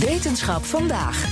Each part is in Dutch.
Wetenschap vandaag.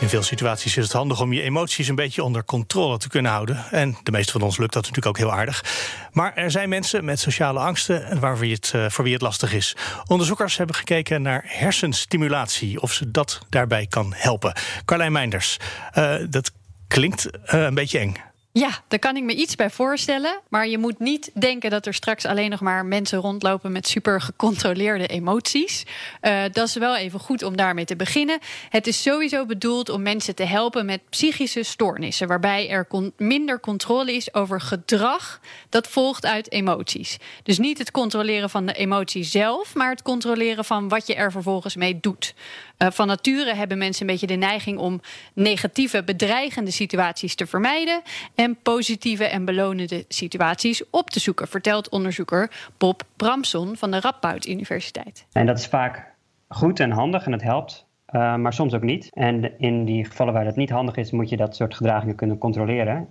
In veel situaties is het handig om je emoties een beetje onder controle te kunnen houden. En de meeste van ons lukt dat natuurlijk ook heel aardig. Maar er zijn mensen met sociale angsten waar het, uh, voor wie het lastig is. Onderzoekers hebben gekeken naar hersenstimulatie, of ze dat daarbij kan helpen. Carlijn Meinders, uh, dat klinkt uh, een beetje eng. Ja, daar kan ik me iets bij voorstellen. Maar je moet niet denken dat er straks alleen nog maar mensen rondlopen met super gecontroleerde emoties. Uh, dat is wel even goed om daarmee te beginnen. Het is sowieso bedoeld om mensen te helpen met psychische stoornissen. Waarbij er minder controle is over gedrag dat volgt uit emoties. Dus niet het controleren van de emotie zelf, maar het controleren van wat je er vervolgens mee doet. Uh, van nature hebben mensen een beetje de neiging om negatieve, bedreigende situaties te vermijden. En positieve en belonende situaties op te zoeken, vertelt onderzoeker Bob Bramson van de Radboud Universiteit. En dat is vaak goed en handig en het helpt, uh, maar soms ook niet. En in die gevallen waar dat niet handig is, moet je dat soort gedragingen kunnen controleren.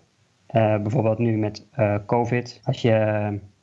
Uh, bijvoorbeeld nu met COVID. Als je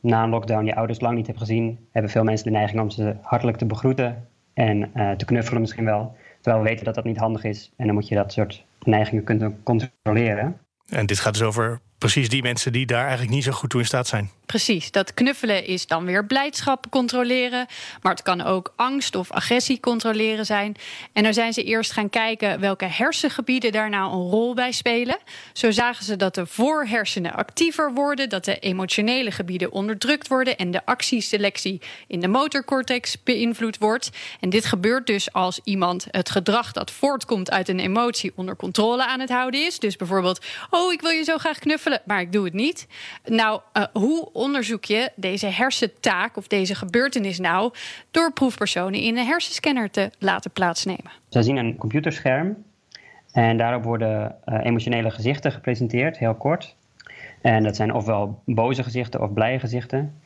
na een lockdown je ouders lang niet hebt gezien, hebben veel mensen de neiging om ze hartelijk te begroeten en te knuffelen misschien wel. Terwijl we weten dat dat niet handig is. En dan moet je dat soort neigingen kunnen controleren. En dit gaat dus over precies die mensen die daar eigenlijk niet zo goed toe in staat zijn. Precies, dat knuffelen is dan weer blijdschap controleren. Maar het kan ook angst of agressie controleren zijn. En dan zijn ze eerst gaan kijken welke hersengebieden daar nou een rol bij spelen. Zo zagen ze dat de voorhersenen actiever worden, dat de emotionele gebieden onderdrukt worden en de actieselectie in de motorcortex beïnvloed wordt. En dit gebeurt dus als iemand het gedrag dat voortkomt uit een emotie onder controle aan het houden is. Dus bijvoorbeeld, oh, ik wil je zo graag knuffelen, maar ik doe het niet. Nou, uh, hoe onderzoek je deze hersentaak of deze gebeurtenis nou door proefpersonen in een hersenscanner te laten plaatsnemen? Ze zien een computerscherm en daarop worden uh, emotionele gezichten gepresenteerd, heel kort. En dat zijn ofwel boze gezichten of blije gezichten.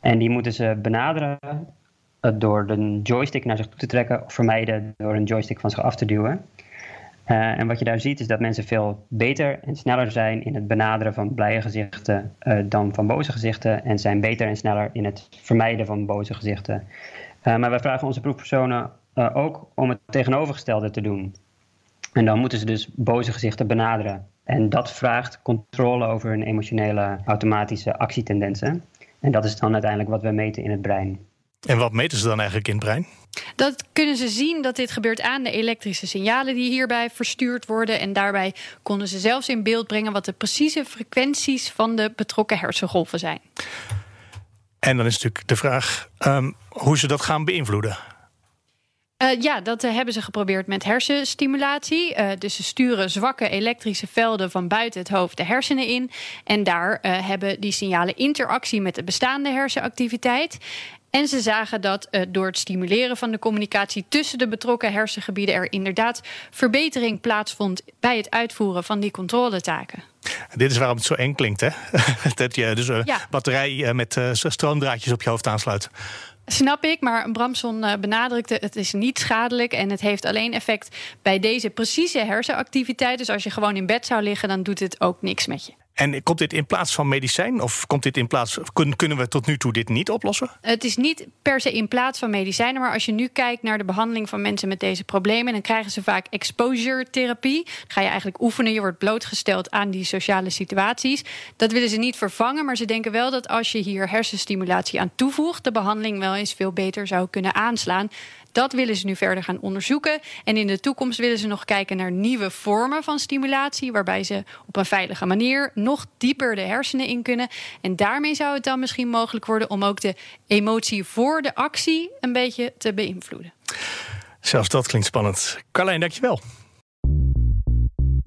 En die moeten ze benaderen uh, door de joystick naar zich toe te trekken of vermijden door een joystick van zich af te duwen. Uh, en wat je daar ziet is dat mensen veel beter en sneller zijn in het benaderen van blije gezichten uh, dan van boze gezichten. En zijn beter en sneller in het vermijden van boze gezichten. Uh, maar wij vragen onze proefpersonen ook om het tegenovergestelde te doen. En dan moeten ze dus boze gezichten benaderen. En dat vraagt controle over hun emotionele automatische actietendensen. En dat is dan uiteindelijk wat we meten in het brein. En wat meten ze dan eigenlijk in het brein? Dat kunnen ze zien dat dit gebeurt aan de elektrische signalen die hierbij verstuurd worden. En daarbij konden ze zelfs in beeld brengen wat de precieze frequenties van de betrokken hersengolven zijn. En dan is natuurlijk de vraag um, hoe ze dat gaan beïnvloeden. Uh, ja, dat uh, hebben ze geprobeerd met hersenstimulatie. Uh, dus ze sturen zwakke elektrische velden van buiten het hoofd de hersenen in. En daar hebben die signalen interactie met de bestaande hersenactiviteit. En ze zagen dat uh, door het stimuleren van de communicatie tussen de betrokken hersengebieden er inderdaad verbetering plaatsvond bij het uitvoeren van die controletaken. Dit is waarom het zo eng klinkt, hè? dat je dus een ja. batterij met uh, stroomdraadjes op je hoofd aansluit. Snap ik, maar Bramson benadrukte het is niet schadelijk en het heeft alleen effect bij deze precieze hersenactiviteit. Dus als je gewoon in bed zou liggen, dan doet het ook niks met je. En komt dit in plaats van medicijn? Of komt dit in plaats, kunnen we tot nu toe dit niet oplossen? Het is niet per se in plaats van medicijnen. Maar als je nu kijkt naar de behandeling van mensen met deze problemen, dan krijgen ze vaak exposure-therapie. Dan ga je eigenlijk oefenen, je wordt blootgesteld aan die sociale situaties. Dat willen ze niet vervangen, maar ze denken wel dat als je hier hersenstimulatie aan toevoegt, de behandeling wel eens veel beter zou kunnen aanslaan. Dat willen ze nu verder gaan onderzoeken. En in de toekomst willen ze nog kijken naar nieuwe vormen van stimulatie, waarbij ze op een veilige manier nog dieper de hersenen in kunnen. En daarmee zou het dan misschien mogelijk worden om ook de emotie voor de actie een beetje te beïnvloeden. Zelfs dat klinkt spannend. Carlijn, dankjewel.